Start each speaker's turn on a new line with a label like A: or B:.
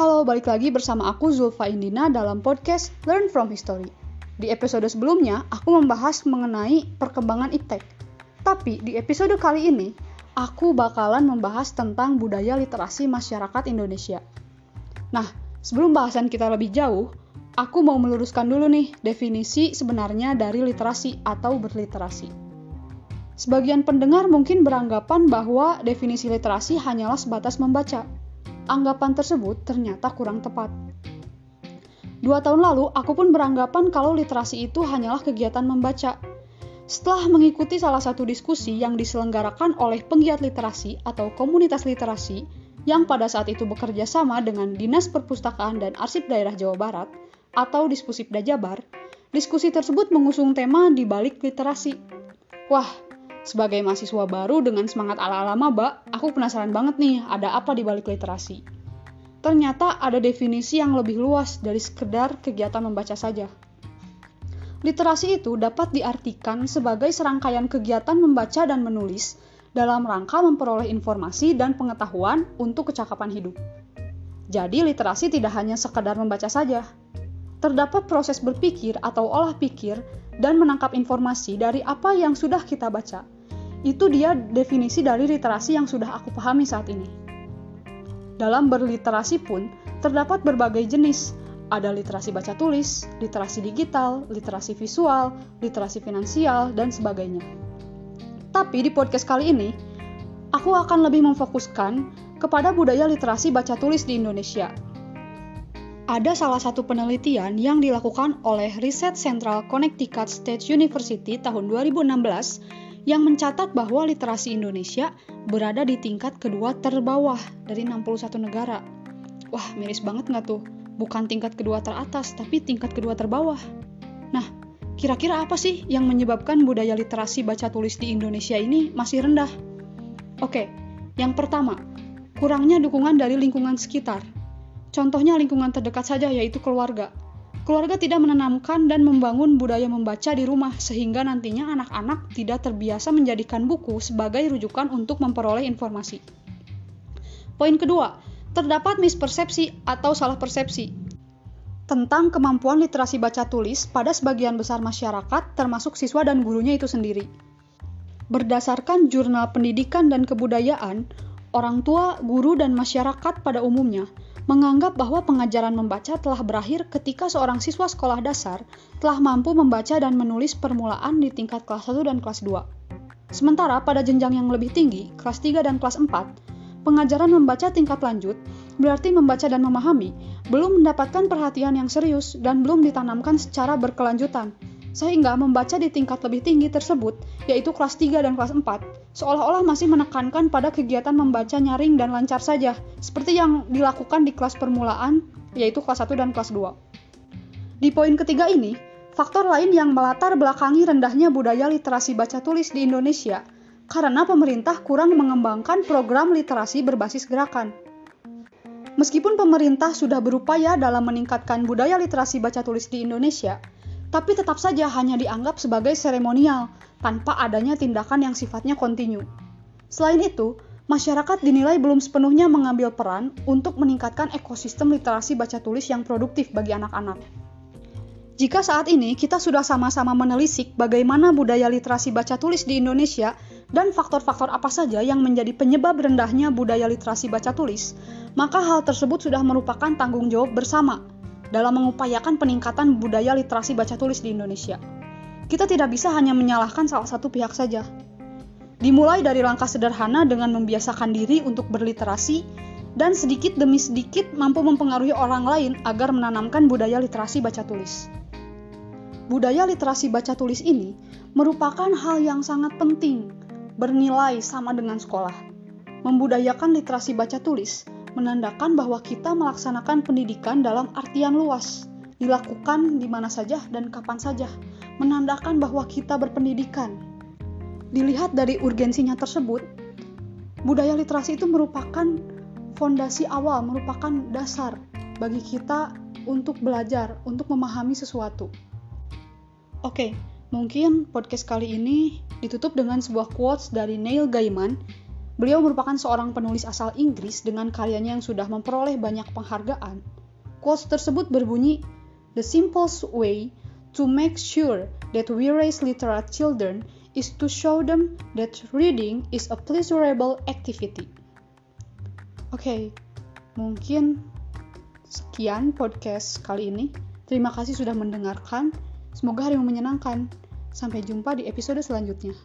A: Halo, balik lagi bersama aku Zulfa Indina dalam podcast Learn From History. Di episode sebelumnya, aku membahas mengenai perkembangan iptek. Tapi di episode kali ini, aku bakalan membahas tentang budaya literasi masyarakat Indonesia. Nah, sebelum bahasan kita lebih jauh, aku mau meluruskan dulu nih definisi sebenarnya dari literasi atau berliterasi. Sebagian pendengar mungkin beranggapan bahwa definisi literasi hanyalah sebatas membaca, anggapan tersebut ternyata kurang tepat. Dua tahun lalu, aku pun beranggapan kalau literasi itu hanyalah kegiatan membaca. Setelah mengikuti salah satu diskusi yang diselenggarakan oleh penggiat literasi atau komunitas literasi yang pada saat itu bekerja sama dengan Dinas Perpustakaan dan Arsip Daerah Jawa Barat atau Dispusipda Jabar, diskusi tersebut mengusung tema di balik literasi. Wah, sebagai mahasiswa baru dengan semangat ala-ala maba, aku penasaran banget nih ada apa di balik literasi. Ternyata ada definisi yang lebih luas dari sekedar kegiatan membaca saja. Literasi itu dapat diartikan sebagai serangkaian kegiatan membaca dan menulis dalam rangka memperoleh informasi dan pengetahuan untuk kecakapan hidup. Jadi literasi tidak hanya sekedar membaca saja. Terdapat proses berpikir atau olah pikir dan menangkap informasi dari apa yang sudah kita baca. Itu dia definisi dari literasi yang sudah aku pahami saat ini. Dalam berliterasi pun terdapat berbagai jenis. Ada literasi baca tulis, literasi digital, literasi visual, literasi finansial, dan sebagainya. Tapi di podcast kali ini, aku akan lebih memfokuskan kepada budaya literasi baca tulis di Indonesia ada salah satu penelitian yang dilakukan oleh Research Central Connecticut State University tahun 2016 yang mencatat bahwa literasi Indonesia berada di tingkat kedua terbawah dari 61 negara. Wah, miris banget nggak tuh? Bukan tingkat kedua teratas, tapi tingkat kedua terbawah. Nah, kira-kira apa sih yang menyebabkan budaya literasi baca tulis di Indonesia ini masih rendah? Oke, yang pertama, kurangnya dukungan dari lingkungan sekitar Contohnya lingkungan terdekat saja yaitu keluarga. Keluarga tidak menanamkan dan membangun budaya membaca di rumah sehingga nantinya anak-anak tidak terbiasa menjadikan buku sebagai rujukan untuk memperoleh informasi. Poin kedua, terdapat mispersepsi atau salah persepsi tentang kemampuan literasi baca tulis pada sebagian besar masyarakat termasuk siswa dan gurunya itu sendiri. Berdasarkan jurnal pendidikan dan kebudayaan, orang tua, guru, dan masyarakat pada umumnya menganggap bahwa pengajaran membaca telah berakhir ketika seorang siswa sekolah dasar telah mampu membaca dan menulis permulaan di tingkat kelas 1 dan kelas 2. Sementara pada jenjang yang lebih tinggi, kelas 3 dan kelas 4, pengajaran membaca tingkat lanjut berarti membaca dan memahami belum mendapatkan perhatian yang serius dan belum ditanamkan secara berkelanjutan sehingga membaca di tingkat lebih tinggi tersebut, yaitu kelas 3 dan kelas 4, seolah-olah masih menekankan pada kegiatan membaca nyaring dan lancar saja, seperti yang dilakukan di kelas permulaan, yaitu kelas 1 dan kelas 2. Di poin ketiga ini, faktor lain yang melatar belakangi rendahnya budaya literasi baca tulis di Indonesia karena pemerintah kurang mengembangkan program literasi berbasis gerakan. Meskipun pemerintah sudah berupaya dalam meningkatkan budaya literasi baca tulis di Indonesia, tapi tetap saja hanya dianggap sebagai seremonial tanpa adanya tindakan yang sifatnya kontinu. Selain itu, masyarakat dinilai belum sepenuhnya mengambil peran untuk meningkatkan ekosistem literasi baca tulis yang produktif bagi anak-anak. Jika saat ini kita sudah sama-sama menelisik bagaimana budaya literasi baca tulis di Indonesia dan faktor-faktor apa saja yang menjadi penyebab rendahnya budaya literasi baca tulis, maka hal tersebut sudah merupakan tanggung jawab bersama dalam mengupayakan peningkatan budaya literasi baca tulis di Indonesia. Kita tidak bisa hanya menyalahkan salah satu pihak saja. Dimulai dari langkah sederhana dengan membiasakan diri untuk berliterasi dan sedikit demi sedikit mampu mempengaruhi orang lain agar menanamkan budaya literasi baca tulis. Budaya literasi baca tulis ini merupakan hal yang sangat penting, bernilai sama dengan sekolah. Membudayakan literasi baca tulis menandakan bahwa kita melaksanakan pendidikan dalam artian luas, dilakukan di mana saja dan kapan saja, menandakan bahwa kita berpendidikan. Dilihat dari urgensinya tersebut, budaya literasi itu merupakan fondasi awal, merupakan dasar bagi kita untuk belajar, untuk memahami sesuatu. Oke, mungkin podcast kali ini ditutup dengan sebuah quotes dari Neil Gaiman Beliau merupakan seorang penulis asal Inggris dengan karyanya yang sudah memperoleh banyak penghargaan. Quotes tersebut berbunyi, The simplest way to make sure that we raise literate children is to show them that reading is a pleasurable activity. Oke, okay, mungkin sekian podcast kali ini. Terima kasih sudah mendengarkan. Semoga hari menyenangkan. Sampai jumpa di episode selanjutnya.